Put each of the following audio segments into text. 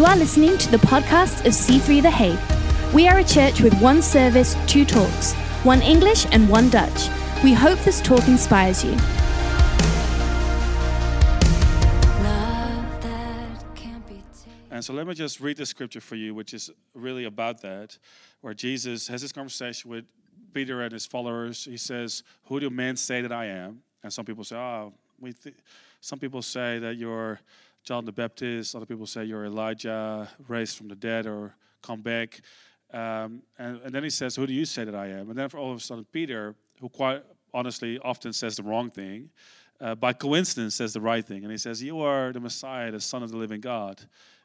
You are listening to the podcast of C3 The Hague. We are a church with one service, two talks, one English and one Dutch. We hope this talk inspires you. And so let me just read the scripture for you, which is really about that, where Jesus has this conversation with Peter and his followers. He says, Who do men say that I am? And some people say, Oh, we th-. some people say that you're John the Baptist. Other people say you're Elijah, raised from the dead, or come back. Um, and, and, then he says, Who do you say that I am? And then for all of a sudden, Peter, who quite honestly often says the wrong thing, uh, by coincidence says the right thing. And he says, You are the Messiah, the Son of the living God.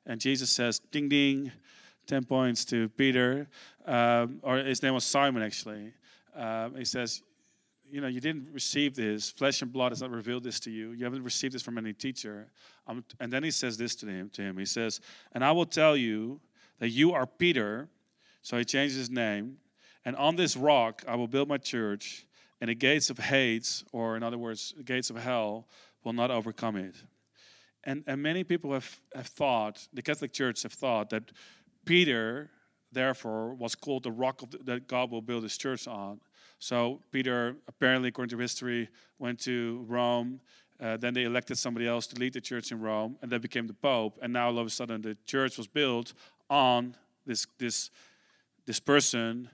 And Jesus says, Ding, ding, 10 points to Peter. Um, or his name was Simon, actually. Um, he says, you know, you didn't receive this. Flesh and blood has not revealed this to you. You haven't received this from any teacher. Um, and then he says this to him, to him. He says, And I will tell you that you are Peter. So he changes his name. And on this rock I will build my church, and the gates of Hades, or in other words, the gates of hell, will not overcome it. And, and many people have, have thought, the Catholic Church have thought that Peter, therefore, was called the rock the, that God will build his church on. So Peter, apparently, according to history, went to Rome. Uh, then they elected somebody else to lead the church in Rome, and that became the Pope. And now all of a sudden, the church was built on this this this person,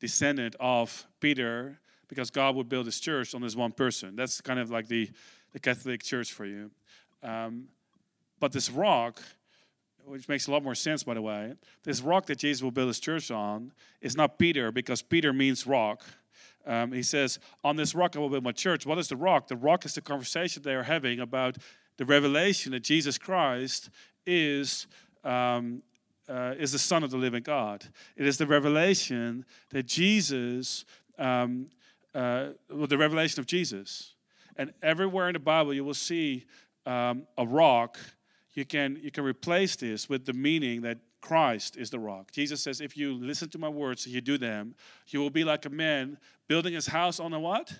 descendant of Peter, because God would build His church on this one person. That's kind of like the the Catholic Church for you. Um, but this rock, which makes a lot more sense, by the way, this rock that Jesus will build His church on is not Peter, because Peter means rock um, he says, On this rock I will build my church. What is the rock? The rock is the conversation they are having about the revelation that Jesus Christ is. Um, uh, is the Son of the living God. It is the revelation that Jesus, um, uh, well, the revelation of Jesus. And everywhere in the Bible, you will see um, a rock. You can you can replace this with the meaning that Christ is the rock. Jesus says, if you listen to my words, you do them, you will be like a man building his house on a what?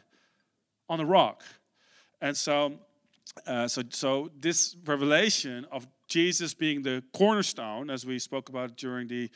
On a rock. And so, uh, so, so this revelation of Jesus being the cornerstone, as we spoke about during the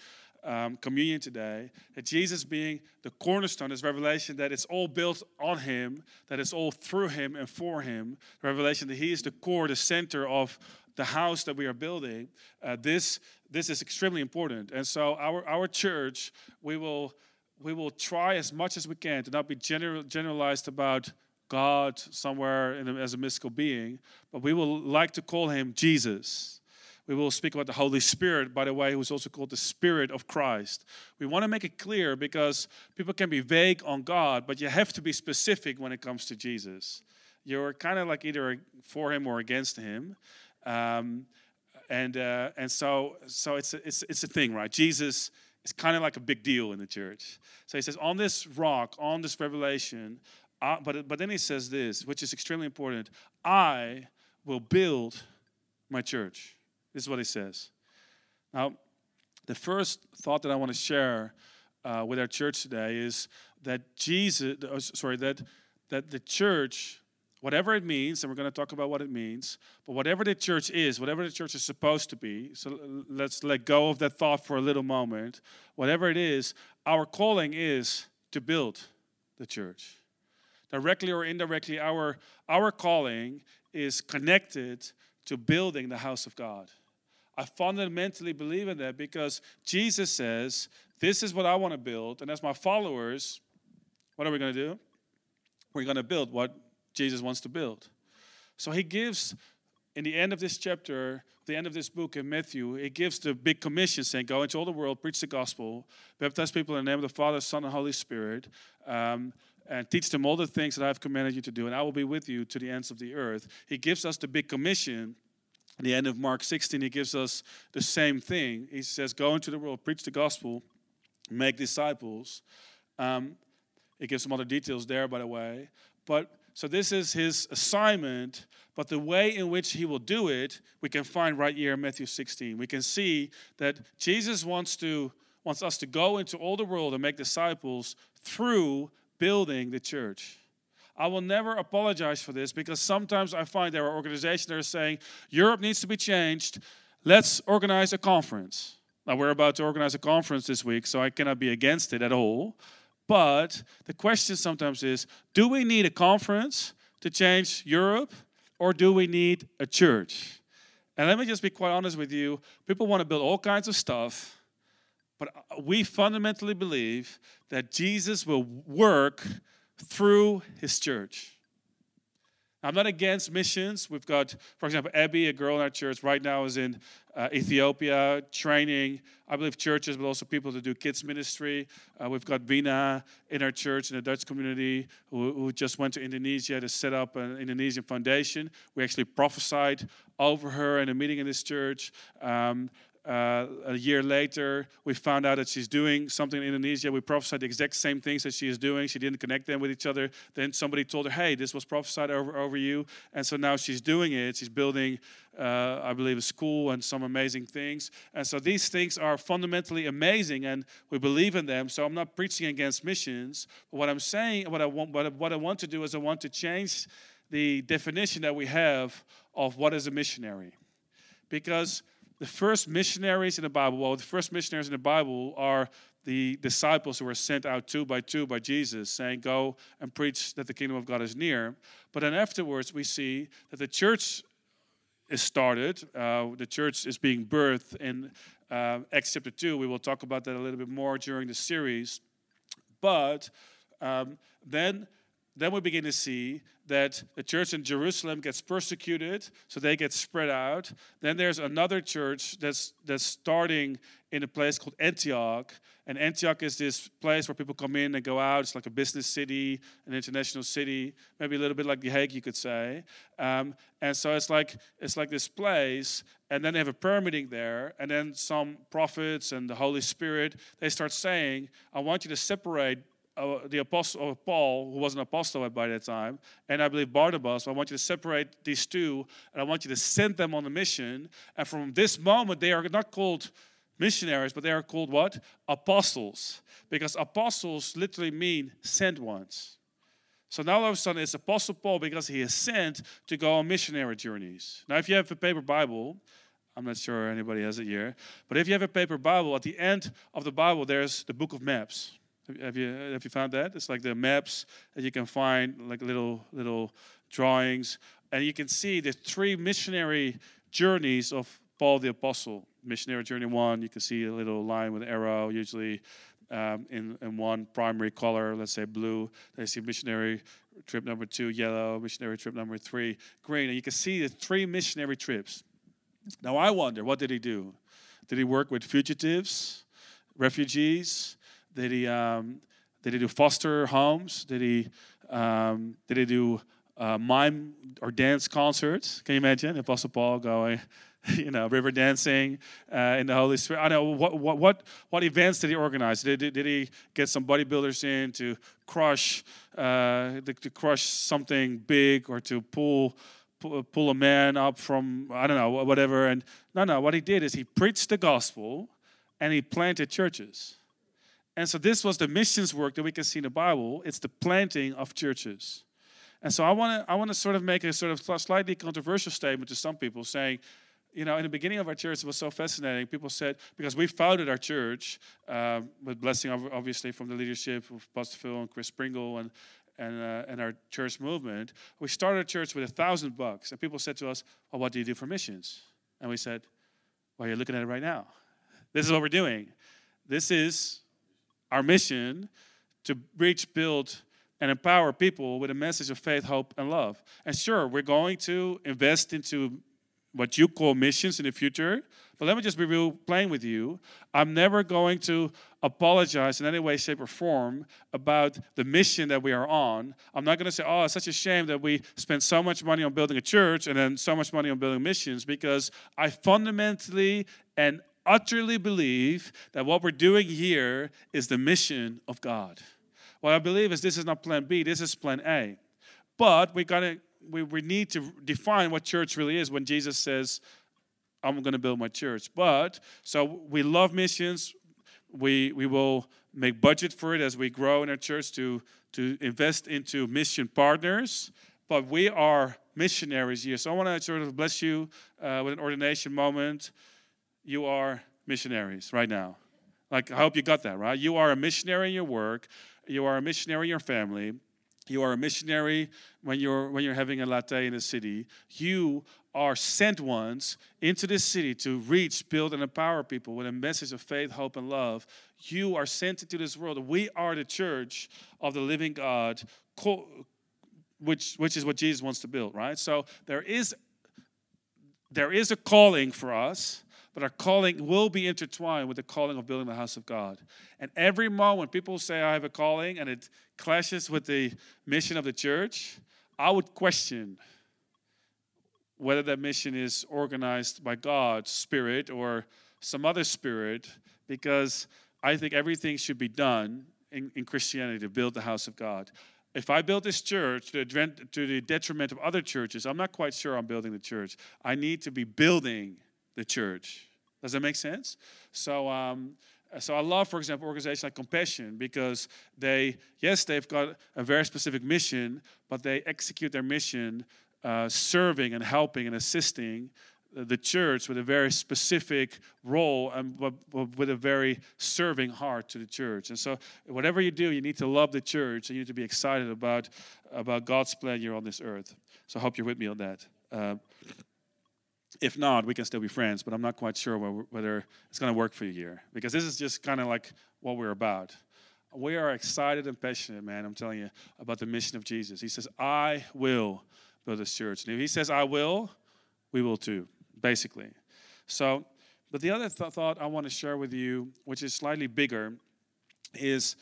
um, communion today, that Jesus being the cornerstone, this revelation that it's all built on Him, that it's all through Him and for Him, the revelation that He is the core, the center of the house that we are building. Uh, this this is extremely important. And so our, our church, we will, we will try as much as we can to not be general, generalized about God somewhere as a mystical being, but we will like to call him Jesus. We will speak about the Holy Spirit, by the way, who is also called the Spirit of Christ. We want to make it clear because people can be vague on God, but you have to be specific when it comes to Jesus. You're kind of like either for him or against him. Um, and uh, and so so it's a, it's it's a thing, right? Jesus is kind of like a big deal in the church. So he says, on this rock, on this revelation, uh, but but then he says this, which is extremely important: I will build my church. This is what he says. Now, the first thought that I want to share uh, with our church today is that Jesus, oh, sorry, that that the church whatever it means, and we're going to talk about what it means, but whatever the church is, whatever the church is supposed to be, so let's let go of that thought for a little moment. Whatever it is, our calling is to build the church. Directly or indirectly, our, our calling is connected to building the house of God. I fundamentally believe in that because Jesus says, This is what I want to build. And as my followers, what are we going to do? We're going to build what Jesus wants to build. So he gives, in the end of this chapter, the end of this book in Matthew, he gives the big commission saying, Go into all the world, preach the gospel, baptize people in the name of the Father, Son, and Holy Spirit, um, and teach them all the things that I've commanded you to do, and I will be with you to the ends of the earth. He gives us the big commission. At the end of Mark 16, he gives us the same thing. He says, Go into the world, preach the gospel, make disciples. Um, he gives some other details there, by the way. But so this is his assignment, but the way in which he will do it, we can find right here in Matthew 16. We can see that Jesus wants to wants us to go into all the world and make disciples through building the church. I will never apologize for this because sometimes I find there are organizations that are saying Europe needs to be changed. let's organize a conference. Now, we're about to organize a conference this week, so I cannot be against it at all. But the question sometimes is do we need a conference to change Europe, or do we need a church? And let me just be quite honest with you people want to build all kinds of stuff, but uh, we fundamentally believe that Jesus will work through his church. I'm not against missions. We've got, for example, Abby, a girl in our church, right now is in uh, Ethiopia training, I believe, churches, but also people to do kids' ministry. Uh, we've got Bina in our church in the Dutch community who, who, just went to Indonesia to set up an Indonesian foundation. We actually prophesied over her in a meeting in this church. Um, uh, a year later, we found out that she's doing something in Indonesia. We prophesied the exact same things that she is doing. She didn't connect them with each other. Then somebody told her, hey, this was prophesied over, over you. And so now she's doing it. She's building, uh, I believe, a school and some amazing things. And so these things are fundamentally amazing and we believe in them. So I'm not preaching against missions. But what I'm saying, what I want, what I, what I want to do is I want to change the definition that we have of what is a missionary. Because the first missionaries in the Bible, well, the first missionaries in the Bible are the disciples who were sent out two by two by Jesus, saying, Go and preach that the kingdom of God is near. But then afterwards, we see that the church is started, uh, the church is being birthed in uh, Acts chapter 2. We will talk about that a little bit more during the series. But um, then then we begin to see that the church in Jerusalem gets persecuted, so they get spread out. Then there's another church that's that's starting in a place called Antioch, and Antioch is this place where people come in and go out. It's like a business city, an international city, maybe a little bit like The Hague, you could say. Um, and so it's like it's like this place, and then they have a prayer meeting there, and then some prophets and the Holy Spirit they start saying, "I want you to separate uh, the apostle uh, Paul, who was an apostle by that time, and I believe Barnabas. I want you to separate these two, and I want you to send them on a mission. And from this moment, they are not called missionaries, but they are called what? Apostles, because apostles literally mean sent ones. So now all of a sudden it's Apostle Paul because he is sent to go on missionary journeys. Now, if you have a paper Bible, I'm not sure anybody has it here, but if you have a paper Bible, at the end of the Bible, there's the book of maps. Have you have you found that? It's like the maps that you can find, like little little drawings, and you can see the three missionary journeys of Paul the Apostle. Missionary journey one, you can see a little line with arrow, usually um, in in one primary color, let's say blue. Then you see missionary trip number two, yellow. Missionary trip number three, green. And you can see the three missionary trips. Now I wonder, what did he do? Did he work with fugitives, refugees? Did he, um, did he do foster homes? Did he, um, did he do uh, mime or dance concerts? Can you imagine Apostle Paul going, you know, river dancing uh, in the Holy Spirit? I don't know what what what what events did he organize? Did, did, did he get some bodybuilders in to crush uh, to crush something big or to pull? pull a man up from I don't know whatever and no no what he did is he preached the gospel and he planted churches and so this was the missions work that we can see in the Bible. It's the planting of churches. And so I want to I want to sort of make a sort of slightly controversial statement to some people saying, you know, in the beginning of our church, it was so fascinating. People said, because we founded our church uh, with blessing, obviously, from the leadership of Pastor Phil and Chris Pringle and, and, uh, and our church movement, we started a church with a thousand bucks. And people said to us, well, what do you do for missions? And we said, well, you're looking at it right now. This is what we're doing. This is our mission to reach, build, and empower people with a message of faith, hope, and love. And sure, we're going to invest into what you call missions in the future. But let me just be real plain with you. I'm never going to apologize in any way, shape, or form about the mission that we are on. I'm not going to say, oh, it's such a shame that we spend so much money on building a church and then so much money on building missions because I fundamentally and utterly believe that what we're doing here is the mission of God. What I believe is this is not plan B, this is plan A. But we gotta we, we need to define what church really is when Jesus says, I'm gonna build my church. But so we love missions. We we will make budget for it as we grow in our church to to invest into mission partners. But we are missionaries here. So I want to sort of bless you uh, with an ordination moment you are missionaries right now. Like, I hope you got that, right? You are a missionary in your work, you are a missionary in your family, you are a missionary when you're when you're having a latte in a city. You are sent ones into this city to reach, build, and empower people with a message of faith, hope, and love. You are sent into this world. We are the church of the living God, which which is what Jesus wants to build, right? So there is there is a calling for us but our calling will be intertwined with the calling of building the house of God. And every moment people say, I have a calling, and it clashes with the mission of the church, I would question whether that mission is organized by God's spirit or some other spirit, because I think everything should be done in, in Christianity to build the house of God. If I build this church to to the detriment of other churches, I'm not quite sure I'm building the church. I need to be building the church. Does that make sense? So, um, so I love, for example, organizations like Compassion because they, yes, they've got a very specific mission, but they execute their mission uh, serving and helping and assisting the church with a very specific role and with a very serving heart to the church. And so, whatever you do, you need to love the church and you need to be excited about about God's plan here on this earth. So, I hope you're with me on that. Uh, if not, we can still be friends, but I'm not quite sure whether it's going to work for you here because this is just kind of like what we're about. We are excited and passionate, man, I'm telling you, about the mission of Jesus. He says, I will build this church. And if he says, I will, we will too, basically. So, but the other th- thought I want to share with you, which is slightly bigger, is,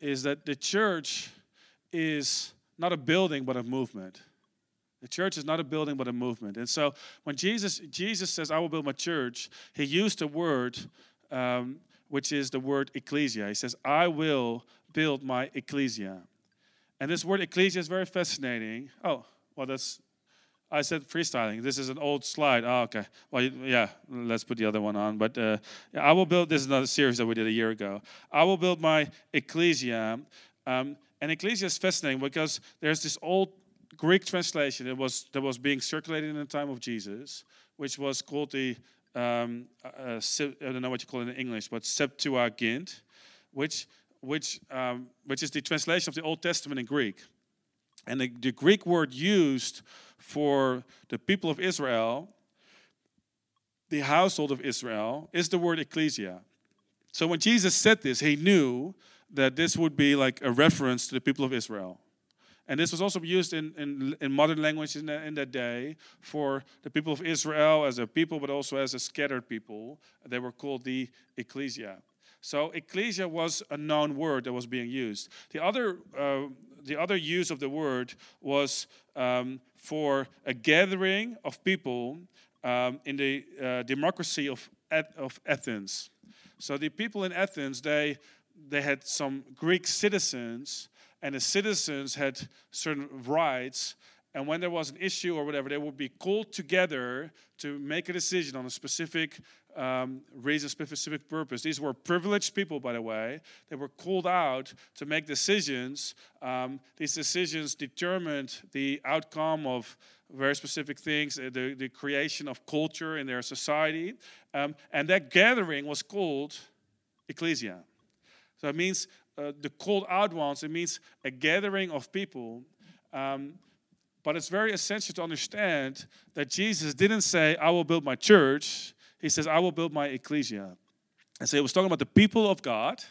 is that the church is not a building, but a movement. The church is not a building but a movement. And so when Jesus Jesus says, "I will build my church," he used a word um, which is the word ecclesia. He says, "I will build my ecclesia," and this word ecclesia is very fascinating. Oh, well, that's I said freestyling. This is an old slide. Oh, okay. Well, yeah, let's put the other one on. But uh, I will build. This is another series that we did a year ago. I will build my ecclesia. Um, and ecclesia is fascinating because there's this old Greek translation that was that was being circulated in the time of Jesus, which was called the um, uh, I don't know what you call it in English, but Septuagint, which which um, which is the translation of the Old Testament in Greek, and the, the Greek word used for the people of Israel, the household of Israel, is the word ecclesia. So when Jesus said this, he knew that this would be like a reference to the people of Israel. And this was also used in, in, in modern language in, the, in that day for the people of Israel as a people, but also as a scattered people. They were called the ecclesia. So ecclesia was a known word that was being used. The other, uh, the other use of the word was um, for a gathering of people um, in the uh, democracy of, of Athens. So the people in Athens, they, they had some Greek citizens and the citizens had certain rights. And when there was an issue or whatever, they would be called together to make a decision on a specific um, reason, specific purpose. These were privileged people, by the way. They were called out to make decisions. Um, these decisions determined the outcome of very specific things, uh, the, the creation of culture in their society. Um, and that gathering was called ecclesia. So it means uh, the called out ones, it means a gathering of people. Um, but it's very essential to understand that Jesus didn't say, I will build my church. He says, I will build my ecclesia. And so he was talking about the people of God.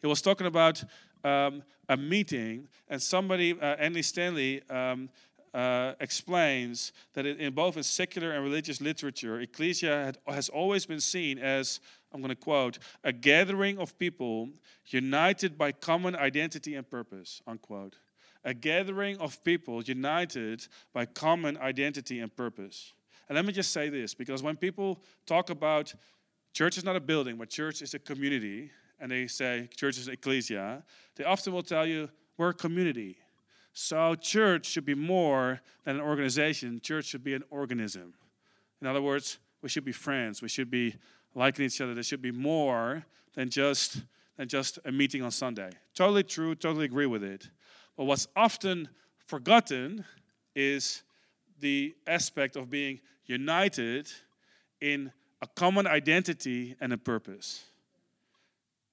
He was talking about um, a meeting, and somebody, uh, Andy Stanley, um, uh, explains that in both in secular and religious literature, ecclesia had, has always been seen as I'm going to quote, a gathering of people united by common identity and purpose, unquote. A gathering of people united by common identity and purpose. And let me just say this because when people talk about church is not a building, but church is a community, and they say church is ecclesia, they often will tell you we're a community. So church should be more than an organization, church should be an organism. In other words, we should be friends, we should be liking each other. There should be more than just than just a meeting on Sunday. Totally true, totally agree with it. But what's often forgotten is the aspect of being united in a common identity, and a purpose.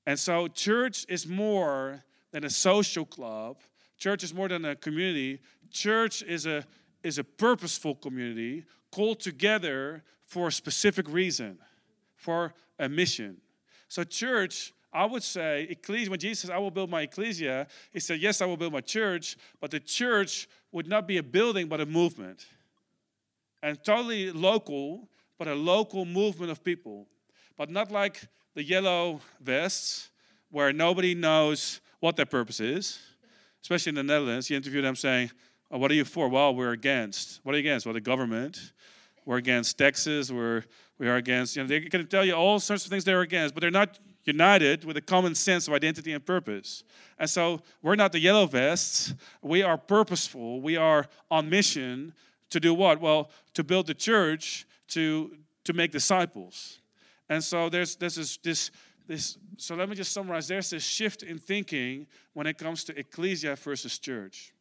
And so, church is more than a social club. Church is more than a community. Church is a, is a purposeful community called together for a specific reason, for a mission. So, church, I would say, ecclesia, when Jesus says, I will build my ecclesia, he said, Yes, I will build my church, but the church would not be a building, but a movement. And totally local, but a local movement of people. But not like the yellow vests, where nobody knows what their purpose is. Especially in the Netherlands, you interview them saying, oh, What are you for? Well, we're against. What are you against? Well, the government. We're against taxes. We're, we are against, you know, they can tell you all sorts of things they're against, but they're not united with a common sense of identity and purpose. And so we're not the yellow vests. We are purposeful. We are on mission to do what? Well, to build the church, to, to make disciples. And so there's, there's this, this, this, so let me just summarize. There's this shift in thinking when it comes to ecclesia versus church.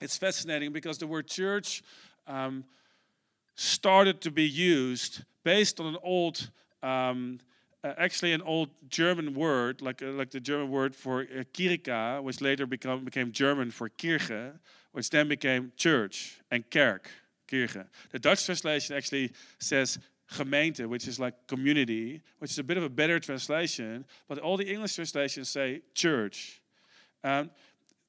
It's fascinating because the word church um, started to be used based on an old um, uh, actually an old German word, like uh, like the German word for uh, kirka, which later become, became German for kirche, which then became church and kerk, kirche. The Dutch translation actually says gemeente, which is like community, which is a bit of a better translation, but all the English translations say church. Um,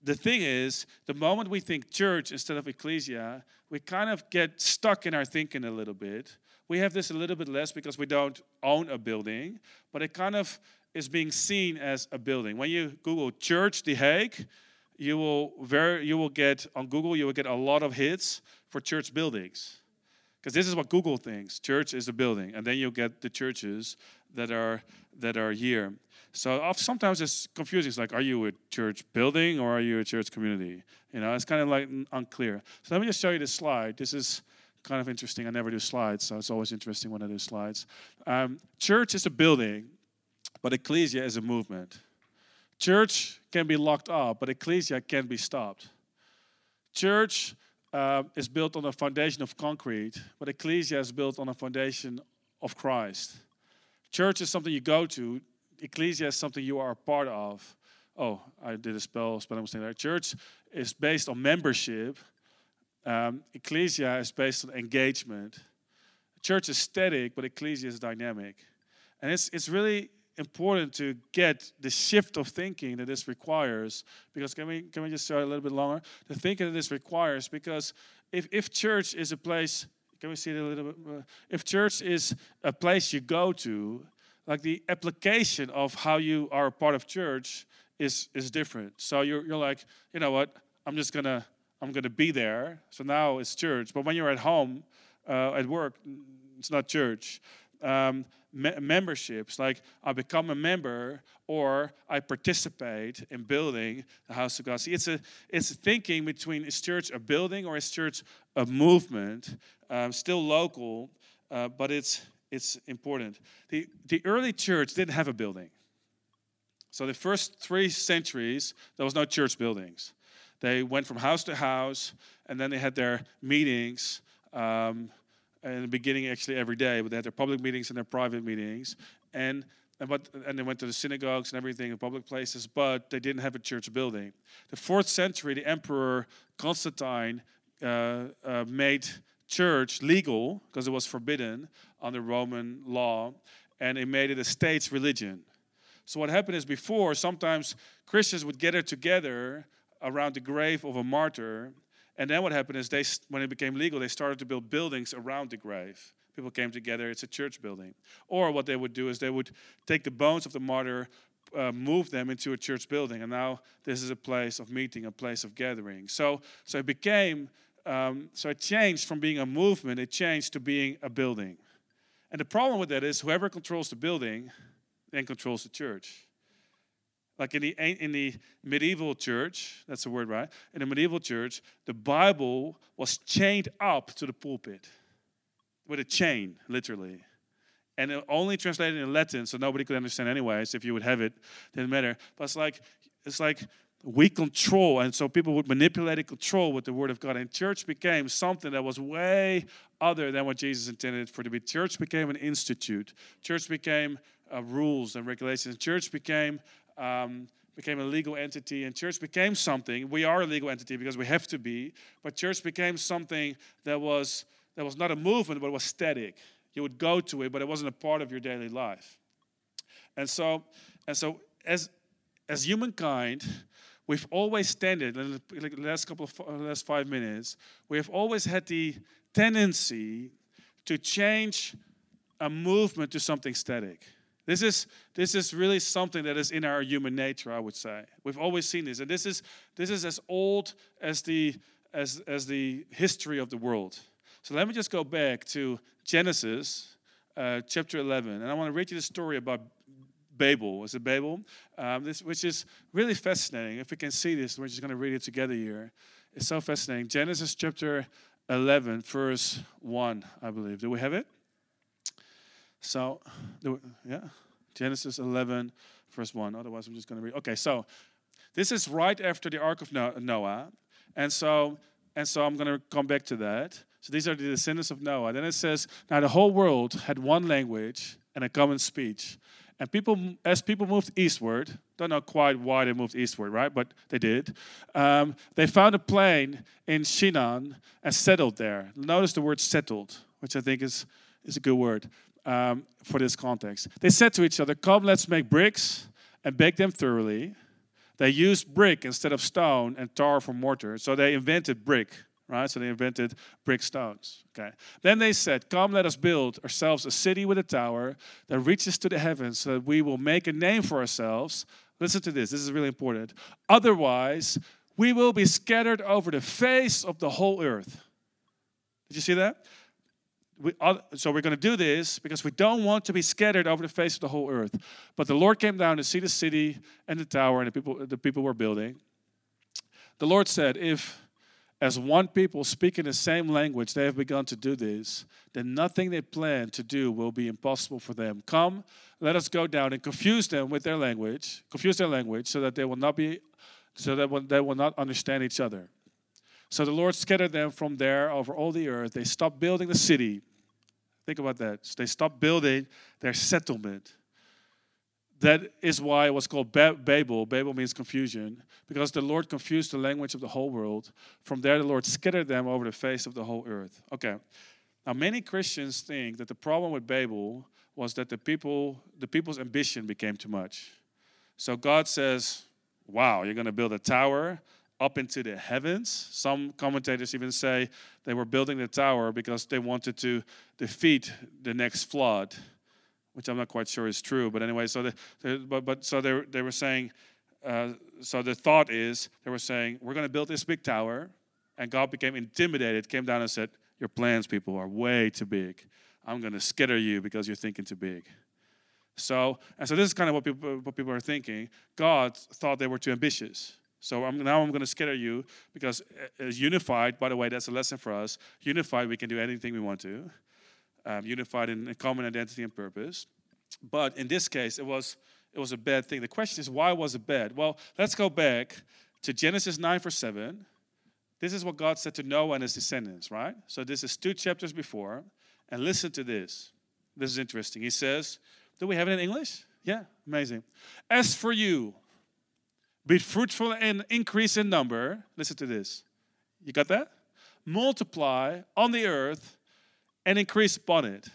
the thing is, the moment we think church instead of ecclesia, we kind of get stuck in our thinking a little bit we have this a little bit less because we don't own a building, but it kind of is being seen as a building. When you Google Church The Hague, you will very you will get on Google you will get a lot of hits for church buildings. Because this is what Google thinks. Church is a building. And then you get the churches that are that are here. So sometimes it's confusing. It's like, are you a church building or are you a church community? You know, it's kind of like unclear. So let me just show you this slide. This is kind of interesting. I never do slides, so it's always interesting when I do slides. Um, church is a building, but ecclesia is a movement. Church can be locked up, but ecclesia can be stopped. Church uh, is built on a foundation of concrete, but ecclesia is built on a foundation of Christ. Church is something you go to, ecclesia is something you are a part of. Oh, I did a spell, spelling mistake there. Church is based on membership, um, ecclesia is based on engagement. Church is static, but ecclesia is dynamic. And it's, it's really important to get the shift of thinking that this requires. Because can we, can we just start a little bit longer? The thinking that this requires, because if, if church is a place, can we see it a little bit? If church is a place you go to, like the application of how you are a part of church is, is different. So you're, you're like, you know what, I'm just to I'm to be there. So now it's church. But when you're at home, uh, at work, it's not church. Um, me- memberships, like I become a member or I participate in building the house of God. See, it's a it's a thinking between is church a building or is church a movement, um, still local, uh, but it's it's important. The the early church didn't have a building. So the first three centuries there was no church buildings. They went from house to house, and then they had their meetings. Um, in the beginning, actually every day, but they had their public meetings and their private meetings, and and, but, and they went to the synagogues and everything in public places, but they didn't have a church building. The fourth century, the emperor Constantine uh, uh, made church legal because it was forbidden under Roman law, and it made it a state's religion. So what happened is before, sometimes Christians would gather together around the grave of a martyr. And then what happened is they, when it became legal, they started to build buildings around the grave. People came together, it's a church building. Or what they would do is they would take the bones of the martyr, uh, move them into a church building. And now this is a place of meeting, a place of gathering. So, so it became, um, so it changed from being a movement, it changed to being a building. And the problem with that is whoever controls the building then controls the church. Like in the, in the medieval church, that's the word, right? In the medieval church, the Bible was chained up to the pulpit with a chain, literally. And it only translated in Latin, so nobody could understand anyways. If you would have it, didn't matter. But it's like, it's like we control, and so people would manipulate and control with the Word of God. And church became something that was way other than what Jesus intended for it to be. Church became an institute. Church became uh, rules and regulations. Church became um, became a legal entity, and church became something. We are a legal entity because we have to be, but church became something that was that was not a movement, but it was static. You would go to it, but it wasn't a part of your daily life. And so, and so as as humankind, we've always tended, in the last couple of uh, last five minutes, we have always had the tendency to change a movement to something static. This is, this is really something that is in our human nature, I would say. We've always seen this. And this is, this is as old as the, as, as the history of the world. So let me just go back to Genesis uh, chapter 11. And I want to read you the story about Babel. Is it Babel? Um, this, which is really fascinating. If we can see this, we're just going to read it together here. It's so fascinating. Genesis chapter 11, verse 1, I believe. Do we have it? So, yeah, Genesis 11, verse 1. Otherwise, I'm just going to read. Okay, so this is right after the Ark of Noah. And so, and so I'm going to come back to that. So these are the descendants of Noah. Then it says, Now the whole world had one language and a common speech. And people, as people moved eastward, don't know quite why they moved eastward, right? But they did. Um, they found a plain in Shinar and settled there. Notice the word settled, which I think is, is a good word um, for this context. They said to each other, Come, let's make bricks and bake them thoroughly. They used brick instead of stone and tar for mortar. So they invented brick, right? So they invented brick stones. Okay. Then they said, Come, let us build ourselves a city with a tower that reaches to the heavens so that we will make a name for ourselves. Listen to this, this is really important. Otherwise, we will be scattered over the face of the whole earth. Did you see that? we, uh, so we're going to do this because we don't want to be scattered over the face of the whole earth. But the Lord came down to see the city and the tower and the people the people were building. The Lord said, if as one people speaking the same language they have begun to do this, then nothing they plan to do will be impossible for them. Come, let us go down and confuse them with their language, confuse their language, so that they will not be, so that they will not understand each other. So the Lord scattered them from there over all the earth. They stopped building the city Think about that. They stopped building their settlement. That is why it was called Babel. Babel means confusion, because the Lord confused the language of the whole world. From there, the Lord scattered them over the face of the whole earth. Okay. Now, many Christians think that the problem with Babel was that the people, the people's ambition became too much. So God says, "Wow, you're going to build a tower up into the heavens. Some commentators even say they were building the tower because they wanted to defeat the next flood, which I'm not quite sure is true. But anyway, so the, but, but so they, they were saying, uh, so the thought is they were saying we're going to build this big tower, and God became intimidated, came down and said, "Your plans, people, are way too big. I'm going to scatter you because you're thinking too big." So, and so this is kind of what people, what people are thinking. God thought they were too ambitious. So I'm, now I'm going to scatter you because as unified, by the way, that's a lesson for us. Unified, we can do anything we want to. Um, unified in, in common identity and purpose. But in this case, it was it was a bad thing. The question is, why was it bad? Well, let's go back to Genesis 9 verse 7. This is what God said to Noah and his descendants, right? So this is two chapters before. And listen to this. This is interesting. He says, Do we have it in English? Yeah, amazing. As for you, be fruitful and increase in number. Listen to this. You got that? Multiply on the earth and increase upon it.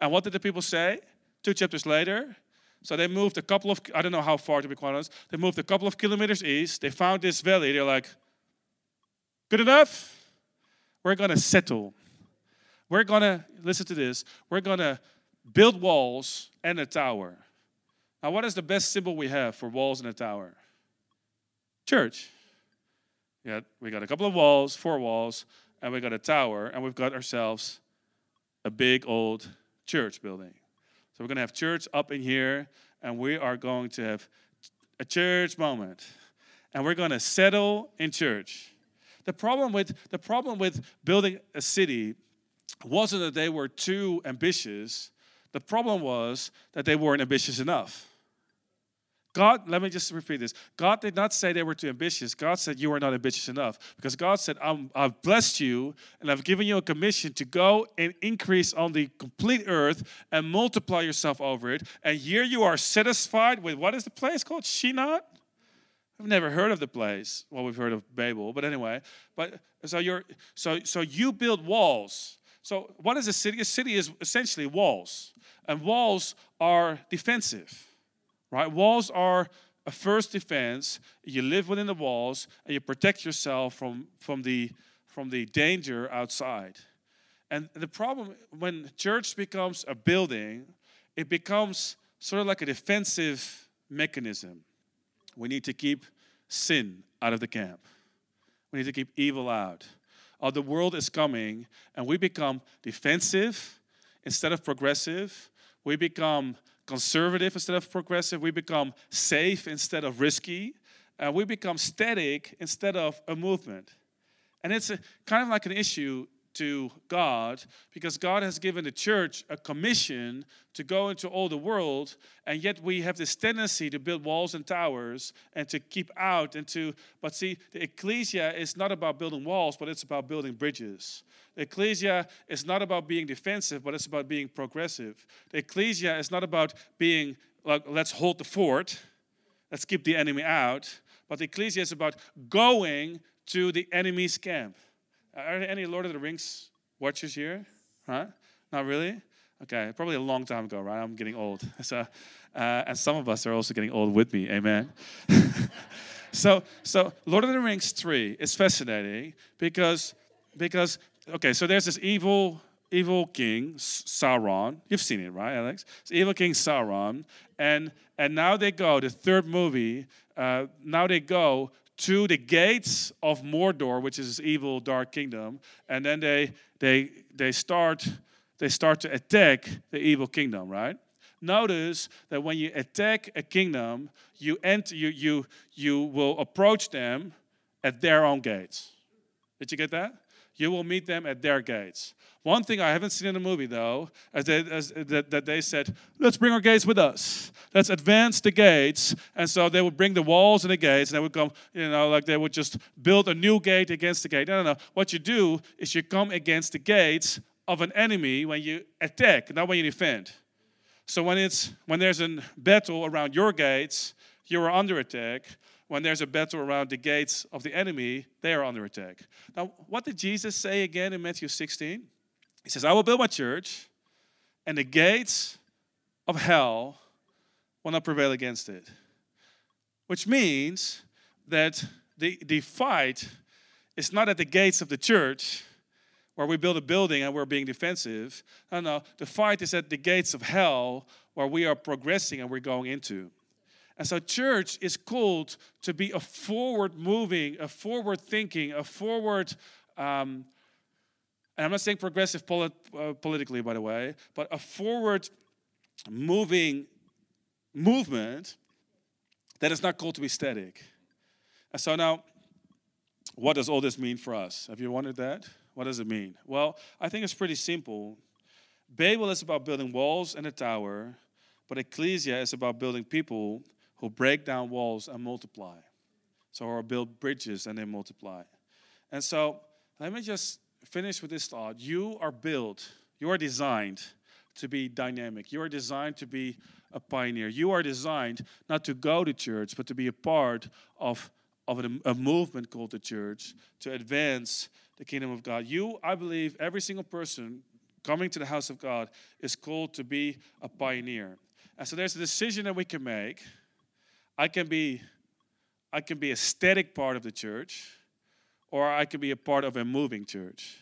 And what did the people say? Two chapters later. So they moved a couple of, I don't know how far to be quite honest, they moved a couple of kilometers east. They found this valley. They're like, good enough? We're going to settle. We're going to, listen to this, we're going to build walls and a tower. Now, what is the best symbol we have for walls and a tower? Church. Yeah, we got a couple of walls, four walls, and we got a tower, and we've got ourselves a big old church building. So we're going to have church up in here, and we are going to have a church moment, and we're going to settle in church. The problem with the problem with building a city wasn't that they were too ambitious. The problem was that they weren't ambitious enough. God, let me just repeat this. God did not say they were too ambitious. God said you are not ambitious enough. Because God said, i have blessed you and I've given you a commission to go and increase on the complete earth and multiply yourself over it. And here you are satisfied with what is the place called? Shinar? I've never heard of the place. Well, we've heard of Babel, but anyway. But so you're so so you build walls. So what is a city? A city is essentially walls. And walls are defensive right? Walls are a first defense. You live within the walls and you protect yourself from, from, the, from the danger outside. And the problem when church becomes a building, it becomes sort of like a defensive mechanism. We need to keep sin out of the camp. We need to keep evil out. Oh, the world is coming, and we become defensive instead of progressive. We become conservative instead of progressive. We become safe instead of risky. Uh, we become static instead of a movement. And it's a, kind of like an issue to God because God has given the church a commission to go into all the world, and yet we have this tendency to build walls and towers and to keep out and to. But see, the ecclesia is not about building walls, but it's about building bridges. The ecclesia is not about being defensive, but it's about being progressive. The ecclesia is not about being like, let's hold the fort, let's keep the enemy out, but the ecclesia is about going to the enemy's camp. Are there any Lord of the Rings watchers here? Huh? Not really? Okay, probably a long time ago, right? I'm getting old. So, uh, and some of us are also getting old with me. Amen. so, so Lord of the Rings 3 is fascinating because, because okay, so there's this evil evil king Sauron. You've seen it, right, Alex? It's evil king Sauron, and and now they go. The third movie. Uh, now they go to the gates of Mordor, which is evil dark kingdom, and then they they they start they start to attack the evil kingdom, right? Notice that when you attack a kingdom, you enter you you you will approach them at their own gates. Did you get that? You will meet them at their gates. One thing I haven't seen in the movie, though, is that, that they said, let's bring our gates with us. Let's advance the gates. And so they would bring the walls and the gates, and they would come, you know, like they would just build a new gate against the gate. No, no, no. What you do is you come against the gates of an enemy when you attack, not when you defend. So when, it's, when there's a battle around your gates, you are under attack when there's a battle around the gates of the enemy, they are under attack. Now, what did Jesus say again in Matthew 16? He says, I will build my church, and the gates of hell will not prevail against it. Which means that the, the fight is not at the gates of the church where we build a building and we're being defensive. No, no. The fight is at the gates of hell where we are progressing and we're going into. And so, church is called to be a forward moving, a forward thinking, a forward, um, and I'm not saying progressive polit- uh, politically, by the way, but a forward moving movement that is not called to be static. And so, now, what does all this mean for us? Have you wondered that? What does it mean? Well, I think it's pretty simple. Babel is about building walls and a tower, but ecclesia is about building people who break down walls and multiply. So, or build bridges and they multiply. And so, let me just finish with this thought. You are built, you are designed to be dynamic. You are designed to be a pioneer. You are designed not to go to church, but to be a part of, of a, a movement called the church to advance the kingdom of God. You, I believe, every single person coming to the house of God is called to be a pioneer. And so there's a decision that we can make I can be I can be a static part of the church or I can be a part of a moving church.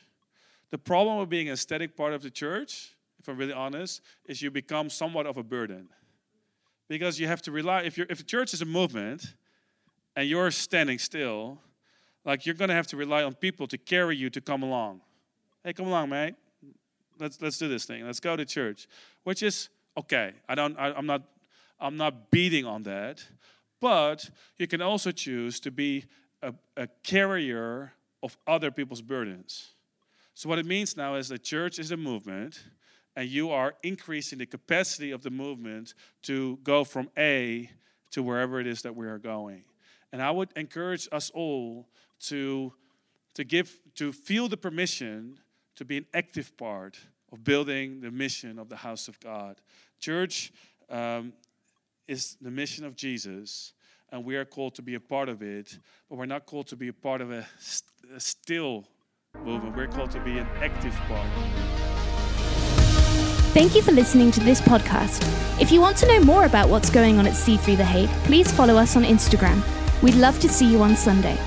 The problem with being a static part of the church, if I'm really honest, is you become somewhat of a burden. Because you have to rely if you if the church is a movement and you're standing still, like you're going to have to rely on people to carry you to come along. Hey, come along, mate. Let's let's do this thing. Let's go to church, which is okay. I don't I, I'm not I'm not beating on that. But you can also choose to be a, a carrier of other people's burdens. So, what it means now is the church is a movement, and you are increasing the capacity of the movement to go from A to wherever it is that we are going. And I would encourage us all to, to give to feel the permission to be an active part of building the mission of the house of God. Church um, is the mission of Jesus, and we are called to be a part of it, but we're not called to be a part of a, st- a still movement. We're called to be an active part. Thank you for listening to this podcast. If you want to know more about what's going on at C3 The Hague, please follow us on Instagram. We'd love to see you on Sunday.